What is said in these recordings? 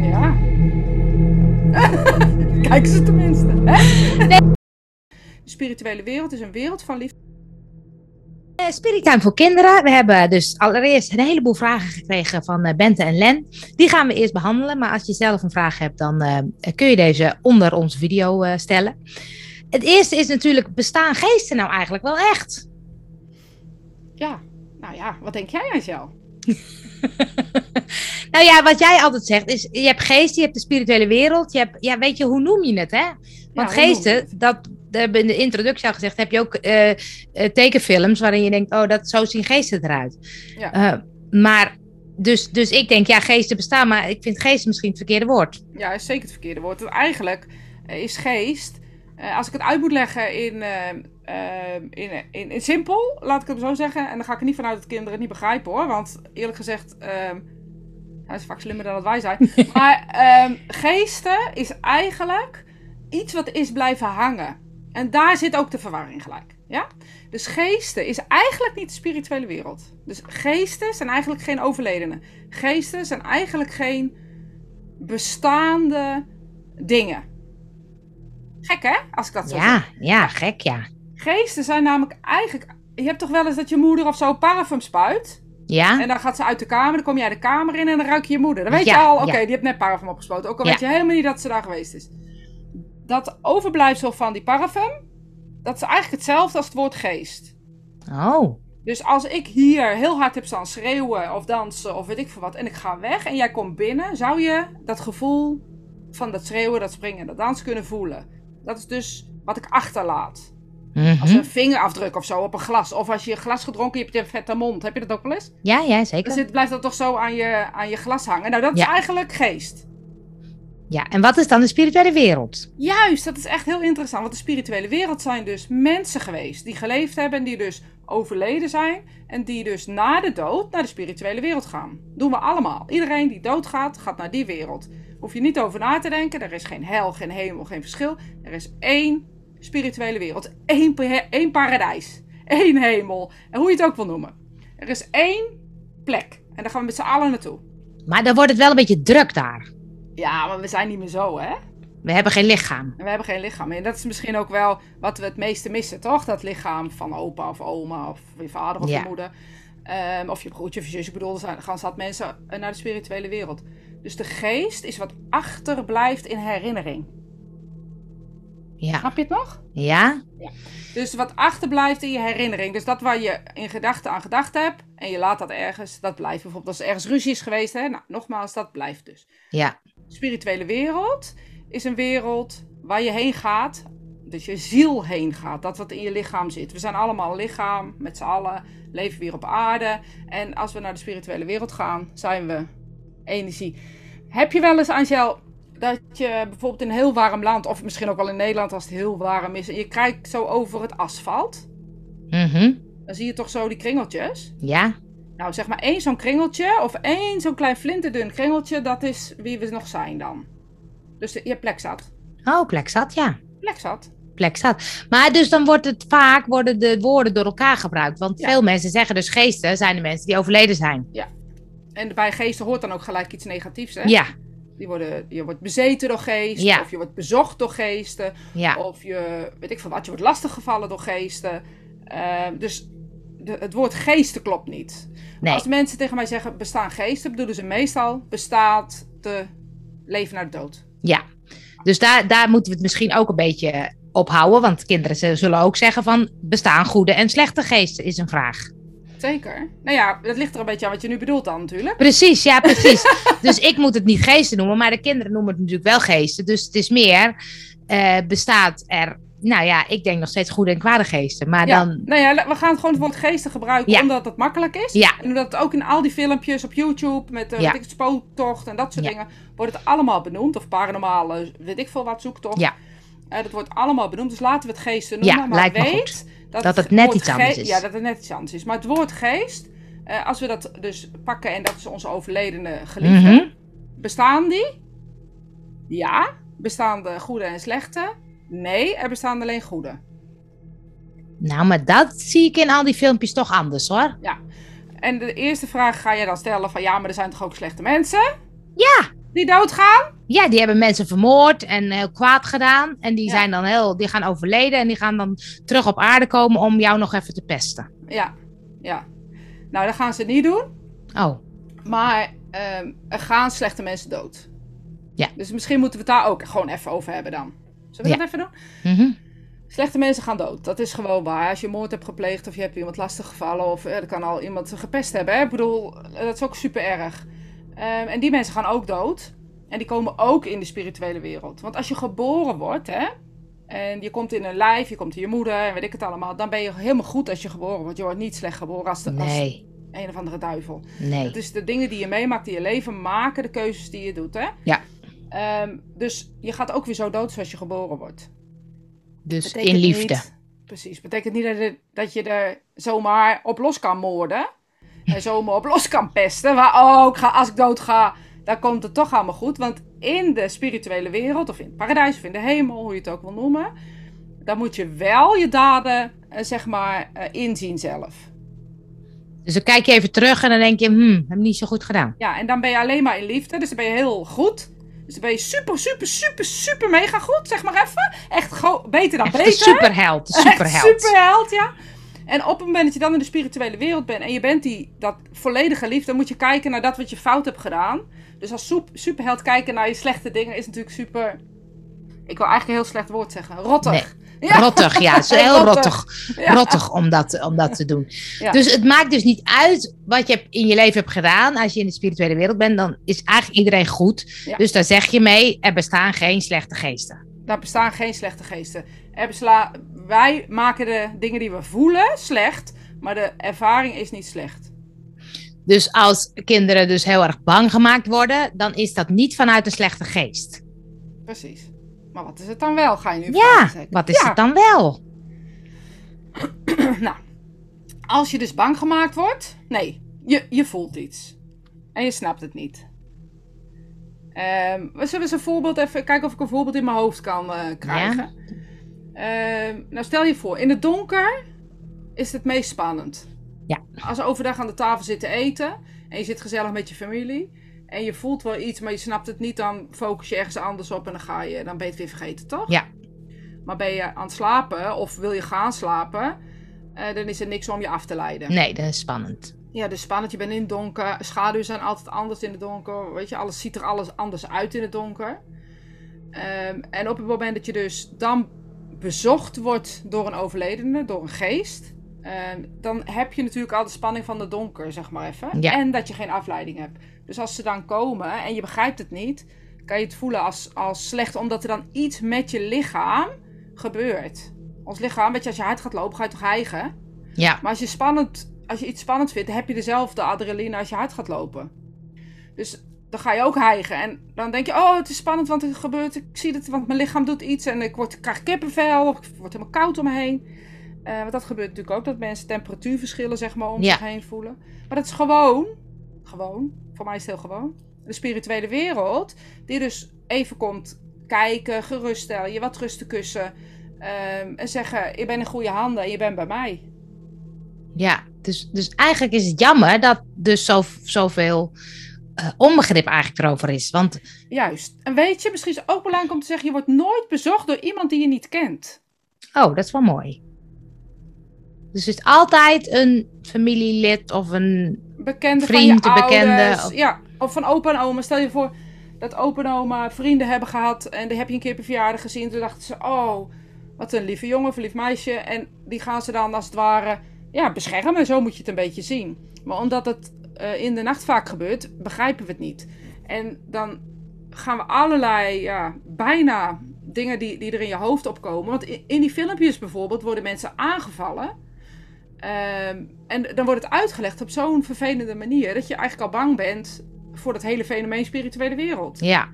Ja. Kijk ze tenminste. Hè? De spirituele wereld is een wereld van liefde. Uh, voor kinderen. We hebben dus allereerst een heleboel vragen gekregen van uh, Bente en Len. Die gaan we eerst behandelen. Maar als je zelf een vraag hebt, dan uh, kun je deze onder onze video stellen. Het eerste is natuurlijk, bestaan geesten nou eigenlijk wel echt? Ja, nou ja, wat denk jij Angel? nou ja, wat jij altijd zegt is, je hebt geesten, je hebt de spirituele wereld. Je hebt, ja, weet je, hoe noem je het hè? Want ja, geesten, dat, in de introductie al gezegd, heb je ook uh, uh, tekenfilms waarin je denkt, oh, dat, zo zien geesten eruit. Ja. Uh, maar, dus, dus ik denk, ja, geesten bestaan, maar ik vind geesten misschien het verkeerde woord. Ja, is zeker het verkeerde woord. Want eigenlijk is geest, als ik het uit moet leggen in, in, in, in, simpel, laat ik het zo zeggen, en dan ga ik er niet vanuit dat kinderen het niet begrijpen hoor, want eerlijk gezegd... hij is vaak slimmer dan dat wij zijn. maar um, geesten is eigenlijk iets wat is blijven hangen. En daar zit ook de verwarring gelijk. Ja? Dus geesten is eigenlijk niet de spirituele wereld. Dus geesten zijn eigenlijk geen overledenen. Geesten zijn eigenlijk geen bestaande dingen. Gek hè, als ik dat zo ja, zeg. Ja, gek ja. Geesten zijn namelijk eigenlijk... Je hebt toch wel eens dat je moeder of zo parfum spuit? Ja. En dan gaat ze uit de kamer, dan kom jij de kamer in en dan ruik je je moeder. Dan weet ja, je al, oké, okay, ja. die heeft net parfum opgespoten. Ook al weet je helemaal niet dat ze daar geweest is. Dat overblijfsel van die parfum, dat is eigenlijk hetzelfde als het woord geest. Oh. Dus als ik hier heel hard heb staan schreeuwen of dansen of weet ik veel wat en ik ga weg en jij komt binnen, zou je dat gevoel van dat schreeuwen, dat springen, dat dansen kunnen voelen. Dat is dus wat ik achterlaat. Als een vingerafdruk of zo op een glas. Of als je glas gedronken hebt, je hebt een vette mond. Heb je dat ook wel eens? Ja, ja, zeker. Dan zit, blijft dat toch zo aan je, aan je glas hangen. Nou, dat Ja. is eigenlijk geest. Ja, en wat is dan de spirituele wereld? Juist, dat is echt heel interessant. Want de spirituele wereld zijn dus mensen geweest die geleefd hebben en die dus overleden zijn. En die dus na de dood naar de spirituele wereld gaan. Doen we allemaal. Iedereen die doodgaat, gaat naar die wereld. Hoef je niet over na te denken. Er is geen hel, geen hemel, geen verschil. Er is één spirituele wereld. Één, pa- één paradijs. Één hemel. En hoe je het ook wil noemen. Er is één plek. En daar gaan we met z'n allen naartoe. Maar dan wordt het wel een beetje druk daar. Ja, maar we zijn niet meer zo, hè? We hebben geen lichaam. We hebben geen lichaam meer. En dat is misschien ook wel wat we het meeste missen, toch? Dat lichaam van opa of oma of je vader of Ja. je moeder. Ehm, of je broertje of je zusje. Ik bedoel, er gaan zat mensen eh, naar de spirituele wereld. Dus de geest is wat achterblijft in herinnering. Ja. Snap je het nog? Ja? Dus wat achterblijft in je herinnering. Dus dat waar je in gedachten aan gedacht hebt. En je laat dat ergens, dat blijft. Bijvoorbeeld als er ergens ruzie is geweest. Hè? Nou, nogmaals, dat blijft dus. Ja. De spirituele wereld is een wereld waar je heen gaat. Dus je ziel heen gaat. Dat wat in je lichaam zit. We zijn allemaal lichaam. Met z'n allen leven we hier op aarde. En als we naar de spirituele wereld gaan, zijn we energie. Heb je wel eens, Angel, dat je bijvoorbeeld in een heel warm land... of misschien ook wel in Nederland als het heel warm is... en je kijkt zo over het asfalt... Mhm. dan zie je toch zo die kringeltjes... Ja. Nou, zeg maar één zo'n kringeltje of één zo'n klein flinterdun kringeltje, dat is wie we nog zijn dan. Dus je plek zat. Oh, plek zat, ja. Plek zat. Plek zat. Maar dus dan wordt het vaak, worden de woorden door elkaar gebruikt. Want Ja. veel mensen zeggen dus geesten zijn de mensen die overleden zijn. En bij geesten hoort dan ook gelijk iets negatiefs, hè? Ja, Die worden, je wordt bezeten door geesten, Ja. of je wordt bezocht door geesten, ja. of je, weet ik veel wat, je wordt lastiggevallen door geesten. Eh, dus de, het woord geesten klopt niet. Nee. Als mensen tegen mij zeggen bestaan geesten, bedoelen ze meestal bestaat te leven naar de dood. Ja, dus daar, daar moeten we het misschien ook een beetje op houden. Want kinderen zullen ook zeggen van bestaan goede en slechte geesten is een vraag. Zeker. Nou ja, dat ligt er een beetje aan wat je nu bedoelt dan natuurlijk. Precies, ja precies. dus ik moet het niet geesten noemen, maar de kinderen noemen het natuurlijk wel geesten. Dus het is meer, eh, bestaat er, nou ja, ik denk nog steeds goede en kwade geesten. Maar Ja. dan, Nou ja, we gaan gewoon het woord geesten gebruiken Ja. omdat het makkelijk is. Ja. En omdat het ook in al die filmpjes op YouTube met Ja. ik, spooktocht en dat soort dingen wordt het allemaal benoemd. Of paranormale, weet ik veel wat, zoektocht. Ja. Eh, dat wordt allemaal benoemd. Dus laten we het geesten noemen. Ja, maar lijkt me weet dat, Dat het net iets anders is. Ja, dat het net iets anders is. Maar het woord geest, eh, als we dat dus pakken en dat is onze overledene geliefde. Mhm. Bestaan die? Ja. Bestaan de goede en slechte? Nee, er bestaan alleen goede. nou, maar dat zie ik in al die filmpjes toch anders hoor. En de eerste vraag ga je dan stellen van ja, maar er zijn toch ook slechte mensen? Ja. Die doodgaan? Ja, die hebben mensen vermoord en heel kwaad gedaan. En die zijn dan heel, die gaan overleden en die gaan dan terug op aarde komen om jou nog even te pesten. Ja, ja. Nou, dat gaan ze niet doen. Oh. Maar um, er gaan slechte mensen dood. Ja. Dus misschien moeten we het daar ook gewoon even over hebben dan. Zullen we Ja. dat even doen? Mhm. Slechte mensen gaan dood. Dat is gewoon waar. Als je moord hebt gepleegd of je hebt iemand lastig gevallen of eh, er kan al iemand gepest hebben. Hè? Ik bedoel, eh, dat is ook super erg. Ehm, en die mensen gaan ook dood. En die komen ook in de spirituele wereld. Want als je geboren wordt, hè, en je komt in een lijf, je komt in je moeder en weet ik het allemaal, dan ben je helemaal goed als je geboren wordt. Je wordt niet slecht geboren als, de, als een of andere duivel. nee. Het is de dingen die je meemaakt in je leven maken de keuzes die je doet, hè? Ja. Ehm, dus je gaat ook weer zo dood zoals je geboren wordt. Dus Betekent in liefde. Niet, precies. Betekent niet dat je, dat je er zomaar op los kan moorden. En zomaar op los kan pesten. Maar oh, ik ga, als ik dood ga, dan komt het toch allemaal goed. Want in de spirituele wereld, of in het paradijs, of in de hemel, hoe je het ook wil noemen. Dan moet je wel je daden, eh, zeg maar, eh, inzien zelf. Dus dan kijk je even terug en dan denk je, hmm, heb ik niet zo goed gedaan. Ja, en dan ben je alleen maar in liefde. Dus dan ben je heel goed. Dus dan ben je super, super, super, super mega goed, zeg maar even. Echt beter dan Echt beter. een superheld, Echt superheld. superheld, ja. En op het moment dat je dan in de spirituele wereld bent en je bent die, dat volledige liefde, dan moet je kijken naar dat wat je fout hebt gedaan. Dus als superheld kijken naar je slechte dingen is natuurlijk super. Ik wil eigenlijk een heel slecht woord zeggen. Rottig. Ja. Rottig, ja. Het is heel Rottig. rottig, Ja. rottig om, dat, om dat te doen. Ja. Dus het maakt dus niet uit wat je in je leven hebt gedaan. Als je in de spirituele wereld bent, dan is eigenlijk iedereen goed. Ja. Dus daar zeg je mee, er bestaan geen slechte geesten. Daar bestaan geen slechte geesten. Er besla- wij maken de dingen die we voelen slecht, maar de ervaring is niet slecht. Dus als kinderen dus heel erg bang gemaakt worden, dan is dat niet vanuit een slechte geest. Precies. Maar wat is het dan wel? Ga je nu Ja, vragen, wat is Ja. het dan wel? nou, als je dus bang gemaakt wordt, nee, je, je voelt iets. En je snapt het niet. Ehm, we zullen eens een voorbeeld even kijken of ik een voorbeeld in mijn hoofd kan eh, krijgen. Ehm, nou, stel je voor, in het donker is het meest spannend. Ja. Als we overdag aan de tafel zitten eten en je zit gezellig met je familie en je voelt wel iets, maar je snapt het niet, dan focus je ergens anders op en dan ga je, dan ben je het weer vergeten, toch? Ja. Maar ben je aan het slapen of wil je gaan slapen, eh, dan is er niks om je af te leiden. Nee, dat is spannend. Ja, dus spannend. Je bent in het donker. Schaduwen zijn altijd anders in het donker. Weet je, alles ziet er alles anders uit in het donker. Ehm, en op het moment dat je dus dan bezocht wordt door een overledene, door een geest, ehm, dan heb je natuurlijk al de spanning van het donker, zeg maar even. Ja. En dat je geen afleiding hebt. Dus als ze dan komen en je begrijpt het niet, kan je het voelen als, als slecht, omdat er dan iets met je lichaam gebeurt. Ons lichaam, weet je, als je hard gaat lopen, ga je toch hijgen? Ja, Maar als je, spannend, als je iets spannend vindt, dan heb je dezelfde adrenaline als je hard gaat lopen. Dus dan ga je ook hijgen. En dan denk je, oh, het is spannend, want er gebeurt, ik zie het, want mijn lichaam doet iets en ik word, krijg kippenvel, of het wordt helemaal koud om me heen. Eh, want dat gebeurt natuurlijk ook, dat mensen temperatuurverschillen, zeg maar, om Ja. zich heen voelen. Maar dat is gewoon, gewoon, voor mij is het heel gewoon, de spirituele wereld, die dus even komt kijken, geruststellen, je wat rust te kussen. ehm, en zeggen, je bent in goede handen en je bent bij mij. ja. Dus, dus eigenlijk is het jammer dat dus zo, zoveel eh, onbegrip eigenlijk erover is. Want Juist. En weet je, misschien is het ook belangrijk om te zeggen: je wordt nooit bezocht door iemand die je niet kent. Oh, dat is wel mooi. Dus het is altijd een familielid of een. Bekende Vriend, van je een bekende, of- Ja, of van opa en oma. Stel je voor dat opa en oma vrienden hebben gehad en die heb je een keer je verjaardag gezien. Toen dachten ze: oh, wat een lieve jongen of een lief meisje. En die gaan ze dan als het ware ja, beschermen. Zo moet je het een beetje zien. Maar omdat het eh, in de nacht vaak gebeurt, begrijpen we het niet. En dan gaan we allerlei, ja, bijna dingen die, die er in je hoofd opkomen. Want in, in die filmpjes bijvoorbeeld worden mensen aangevallen. Ehm, en dan wordt het uitgelegd op zo'n vervelende manier dat je eigenlijk al bang bent voor dat hele fenomeen spirituele wereld. Ja,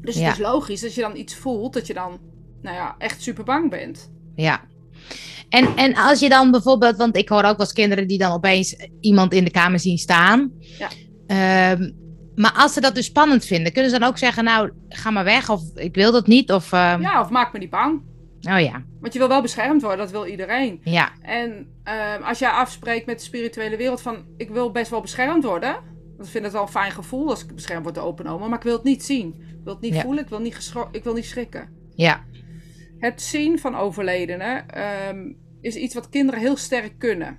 Dus Ja. het is logisch dat je dan iets voelt dat je dan, nou ja, echt super bang bent. ja. En, en als je dan bijvoorbeeld, want ik hoor ook wel eens kinderen die dan opeens iemand in de kamer zien staan. Ja. Ehm, maar als ze dat dus spannend vinden, kunnen ze dan ook zeggen: Nou, ga maar weg, of ik wil dat niet. Of, ehm, Ja, of maak me niet bang. Oh ja, Want je wil wel beschermd worden, dat wil iedereen. ja, En ehm, als jij afspreekt met de spirituele wereld van ik wil best wel beschermd worden, Want ik vind het wel een fijn gevoel als ik beschermd word door oma. Maar ik wil het niet zien. Ik wil het niet voelen. Ik wil niet, ik wil niet schrikken. Ja. Het zien van overledenen ehm, is iets wat kinderen heel sterk kunnen.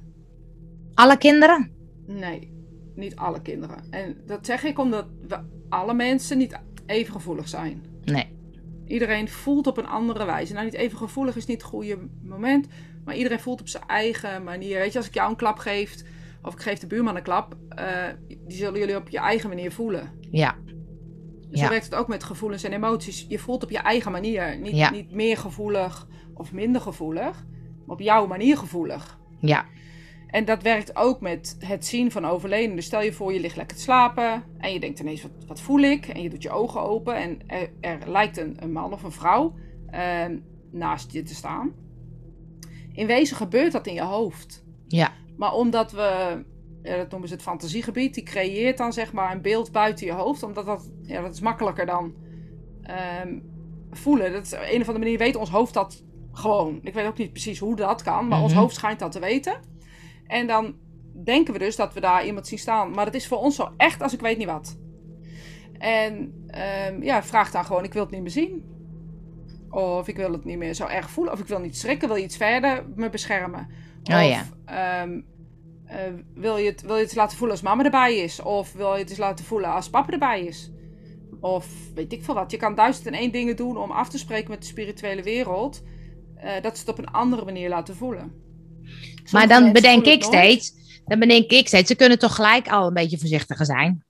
Alle kinderen? Nee, niet alle kinderen. En dat zeg ik omdat we alle mensen niet even gevoelig zijn. Nee. Iedereen voelt op een andere wijze. Nou, niet even gevoelig is niet het goede moment. Maar iedereen voelt op zijn eigen manier. Weet je, als ik jou een klap geef, of ik geef de buurman een klap, uh, die zullen jullie op je eigen manier voelen. Ja. Zo werkt het ook met gevoelens en emoties. Je voelt op je eigen manier. Niet, niet meer gevoelig of minder gevoelig, maar op jouw manier gevoelig. Ja. En dat werkt ook met het zien van overleden. Dus stel je voor, je ligt lekker te slapen en je denkt ineens, wat, wat voel ik? En je doet je ogen open en er, er lijkt een, een, man of een vrouw uh, naast je te staan. In wezen gebeurt dat in je hoofd. Ja. Maar omdat we, ja, dat noemen ze het fantasiegebied, die creëert dan zeg maar een beeld buiten je hoofd. Omdat dat, ja, dat is makkelijker dan um, voelen. Dat is, op een of andere manier weet ons hoofd dat gewoon. Ik weet ook niet precies hoe dat kan, maar ons mhm. hoofd schijnt dat te weten. En dan denken we dus dat we daar iemand zien staan. Maar dat is voor ons zo echt als ik weet niet wat. En um, ja, vraag dan gewoon, ik wil het niet meer zien. Of ik wil het niet meer zo erg voelen. Of ik wil niet schrikken, wil iets verder me beschermen. Oh, ja. Um, uh, wil, je het, wil je het laten voelen als mama erbij is? Of wil je het eens laten voelen als papa erbij is? Of weet ik veel wat. Je kan duizend en één dingen doen om af te spreken met de spirituele wereld. Uh, dat ze het op een andere manier laten voelen. maar dan bedenk ik steeds, dan bedenk ik steeds, ze kunnen toch gelijk al een beetje voorzichtiger zijn.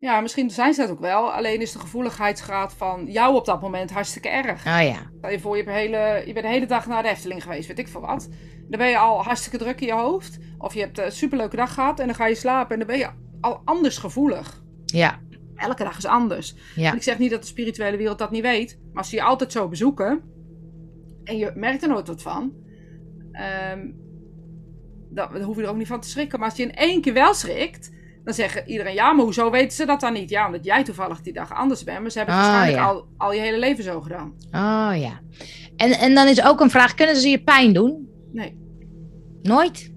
Ja, misschien zijn ze dat ook wel. Alleen is de gevoeligheidsgraad van jou op dat moment hartstikke erg. Oh ja. Stel je voor, je, hele, je bent de hele dag naar de Efteling geweest, weet ik veel wat. Dan ben je al hartstikke druk in je hoofd. Of je hebt een superleuke dag gehad en dan ga je slapen en dan ben je al anders gevoelig. Ja. Elke dag is anders. Ja. ik zeg niet dat de spirituele wereld dat niet weet. Maar als ze je altijd zo bezoeken en je merkt er nooit wat van, um, dan hoef je er ook niet van te schrikken. Maar als je in één keer wel schrikt, dan zeggen iedereen, ja, maar hoezo weten ze dat dan niet? Ja, omdat jij toevallig die dag anders bent. Maar ze hebben het oh, waarschijnlijk al, al je hele leven zo gedaan. Oh ja. En, en dan is ook een vraag, kunnen ze je pijn doen? Nee. Nooit?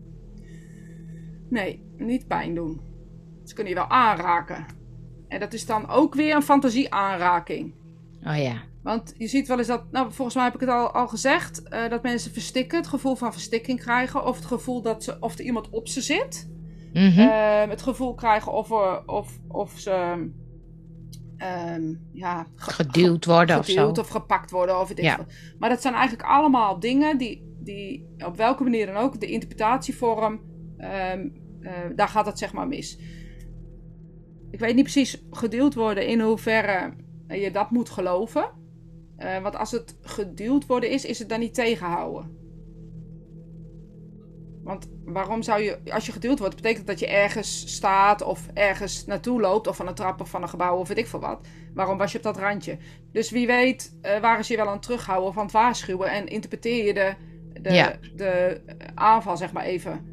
Nee, niet pijn doen. Ze kunnen je wel aanraken. En dat is dan ook weer een fantasie-aanraking. Oh ja. Want je ziet wel eens dat, nou volgens mij heb ik het al, al gezegd, uh, dat mensen verstikken, het gevoel van verstikking krijgen. Of het gevoel dat ze, of er iemand op ze zit. Mm -hmm. het gevoel krijgen of, of, of ze um, ja, geduwd worden geduwd of zo. Of gepakt worden. Of ja. Maar dat zijn eigenlijk allemaal dingen die, die op welke manier dan ook, de interpretatievorm, um, uh, daar gaat het zeg maar mis. Ik weet niet precies geduwd worden in hoeverre je dat moet geloven. Uh, want als het geduwd worden is, is het dan niet tegenhouden. Want waarom zou je, als je geduwd wordt, betekent dat je ergens staat of ergens naartoe loopt, of van een trap of van een gebouw of weet ik veel wat. Waarom was je op dat randje? Dus wie weet, uh, waren ze je wel aan het terughouden of aan het waarschuwen en interpreteer je de, de, ja. de aanval, zeg maar even,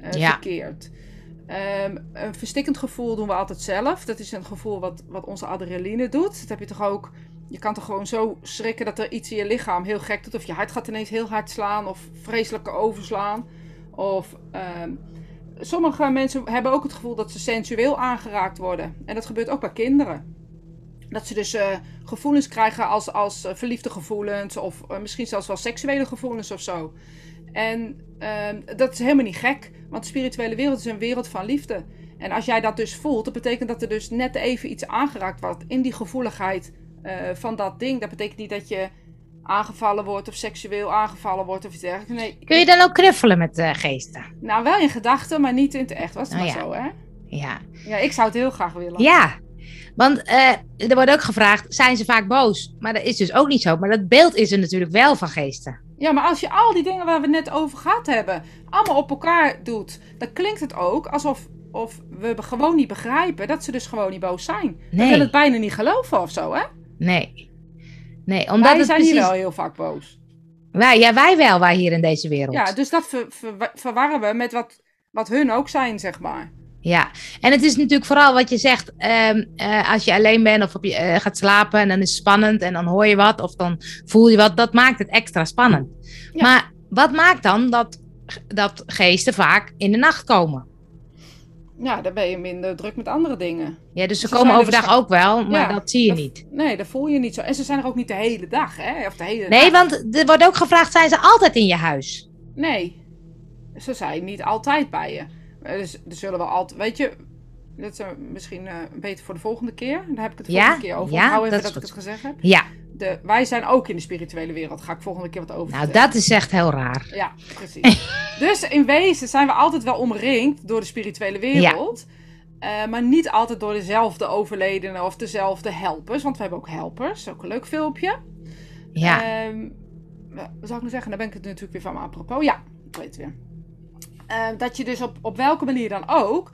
uh, ja. verkeerd. Um, een verstikkend gevoel doen we altijd zelf. Dat is een gevoel wat, wat onze adrenaline doet. Dat heb je toch ook. Je kan toch gewoon zo schrikken dat er iets in je lichaam heel gek doet. Of je hart gaat ineens heel hard slaan. Of vreselijke overslaan. Of um, sommige mensen hebben ook het gevoel dat ze sensueel aangeraakt worden. En dat gebeurt ook bij kinderen. Dat ze dus uh, gevoelens krijgen als, als uh, verliefde gevoelens. Of uh, misschien zelfs wel seksuele gevoelens of zo. En dat is helemaal niet gek. Want de spirituele wereld is een wereld van liefde. En als jij dat dus voelt, dat betekent dat er dus net even iets aangeraakt wordt in die gevoeligheid van dat ding. Dat betekent niet dat je aangevallen wordt of seksueel aangevallen wordt of iets dergelijks. Nee, Kun je dan ook knuffelen met uh, geesten? Nou, wel in gedachten, maar niet in het echt. Was het oh, maar ja. zo, hè? Ja. Ja, ik zou het heel graag willen. Ja, want uh, er wordt ook gevraagd, zijn ze vaak boos? Maar dat is dus ook niet zo. Maar dat beeld is er natuurlijk wel van geesten. Ja, maar als je al die dingen waar we net over gehad hebben, allemaal op elkaar doet, dan klinkt het ook alsof of we gewoon niet begrijpen dat ze dus gewoon niet boos zijn. Nee. We willen het bijna niet geloven of zo, hè? Nee. Nee, omdat wij het zijn precies... hier wel heel vaak boos. Wij, ja, wij wel, wij hier in deze wereld. Ja, dus dat ver, ver, verwarren we met wat, wat hun ook zijn, zeg maar. Ja, en het is natuurlijk vooral wat je zegt, uh, uh, als je alleen bent of op je, uh, gaat slapen en dan is het spannend en dan hoor je wat of dan voel je wat, dat maakt het extra spannend. Ja. Maar wat maakt dan dat, dat geesten vaak in de nacht komen? Ja, dan ben je minder druk met andere dingen. Ja, dus ze, Ze komen er overdag waarsch- ook wel, maar Ja, dat zie je dat- niet. Nee, dat voel je niet zo. En ze zijn er ook niet de hele dag, hè? Of de hele Nee, dag. want er wordt ook gevraagd, zijn ze altijd in je huis? Nee, ze zijn niet altijd bij je. Eh, Dus er zullen wel altijd, weet je, dat is misschien eh, beter voor de volgende keer. Daar heb ik het de Ja, volgende keer over. ja, even dat dat, ik het gezegd heb. Ja, De, wij zijn ook in de spirituele wereld. Daar ga ik volgende keer wat over nou vertellen. dat is echt heel raar. Ja, precies. dus in wezen zijn we altijd wel omringd door de spirituele wereld. eh, maar niet altijd door dezelfde overledenen of dezelfde helpers. Want we hebben ook helpers. Ook een leuk filmpje. Ja, Ehm, wat zou ik nou zeggen? Daar ben ik het natuurlijk weer van me apropos. Ja, ik weet het weer. Ehm, dat je dus op, op welke manier dan ook...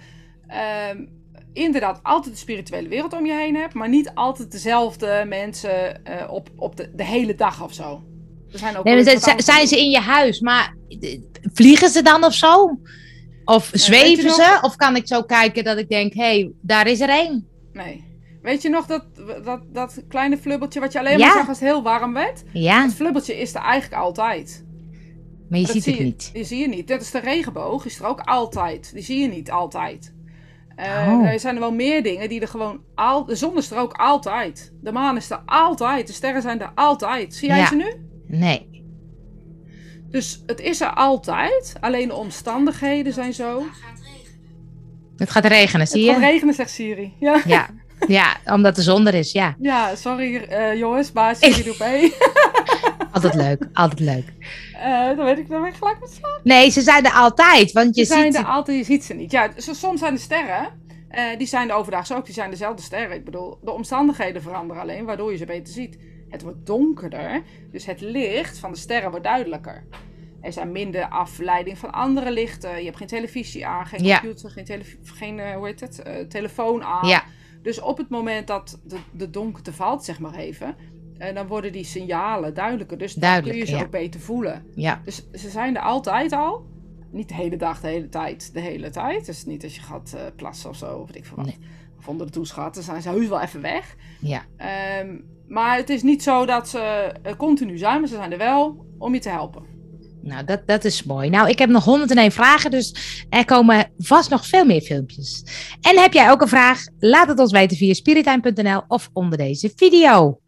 ehm, inderdaad altijd de spirituele wereld om je heen hebt... maar niet altijd dezelfde mensen eh, op, op de, de hele dag of zo. Er zijn ook nee, zijn, zijn ze in je huis, maar vliegen ze dan of zo? Of zweven je ze? nog- Of kan ik zo kijken dat ik denk, hé, hey, daar is er één. Nee. Weet je nog dat, dat, dat kleine flubbeltje wat je alleen Ja. maar zag als het heel warm werd? Ja, Dat flubbeltje is er eigenlijk altijd. maar je ziet zie het je, niet. Die zie je niet. Dat is de regenboog, is er ook altijd. Die zie je niet altijd. Eh, Oh. Er zijn er wel meer dingen die er gewoon al. De zon is er ook altijd. De maan is er altijd. De sterren zijn er altijd. Zie jij Ja. ze nu? Nee. Dus het is er altijd. Alleen de omstandigheden zijn zo. Het gaat regenen, zie Het gaat je? regenen, zegt Siri. Ja, Ja. ja, omdat de zon er is, ja. ja sorry eh, jongens, maar Siri doet mee. Altijd leuk, altijd leuk. Eh, dan weet ik dan ben ik gelijk met slaap. Nee, ze zijn er altijd, want je Ze zijn ziet... er altijd, je ziet ze niet. Ja, soms zijn de sterren, eh, die zijn de overdaags ook, die zijn dezelfde sterren. Ik bedoel, de omstandigheden veranderen alleen, waardoor je ze beter ziet. Het wordt donkerder, dus het licht van de sterren wordt duidelijker. Er zijn minder afleiding van andere lichten. Je hebt geen televisie aan, geen Ja. computer, geen, geen eh, hoe heet het, telefoon aan. Ja, Dus op het moment dat de, de donkerte valt, zeg maar even, eh, dan worden die signalen duidelijker. Dus dan kun je ze ja. ook beter voelen. ja. Dus ze zijn er altijd al. Niet de hele dag, de hele tijd, de hele tijd. Dus niet als je gaat eh, plassen of zo, of weet ik veel wat. Nee. Of onder de douche gaat, dan zijn ze heus wel even weg. ja. Ehm, maar het is niet zo dat ze eh, continu zijn, maar ze zijn er wel om je te helpen. Nou, dat, dat is mooi. Nou, ik heb nog 101 vragen, dus er komen vast nog veel meer filmpjes. En heb jij ook een vraag? Laat het ons weten via spiritime.nl of onder deze video.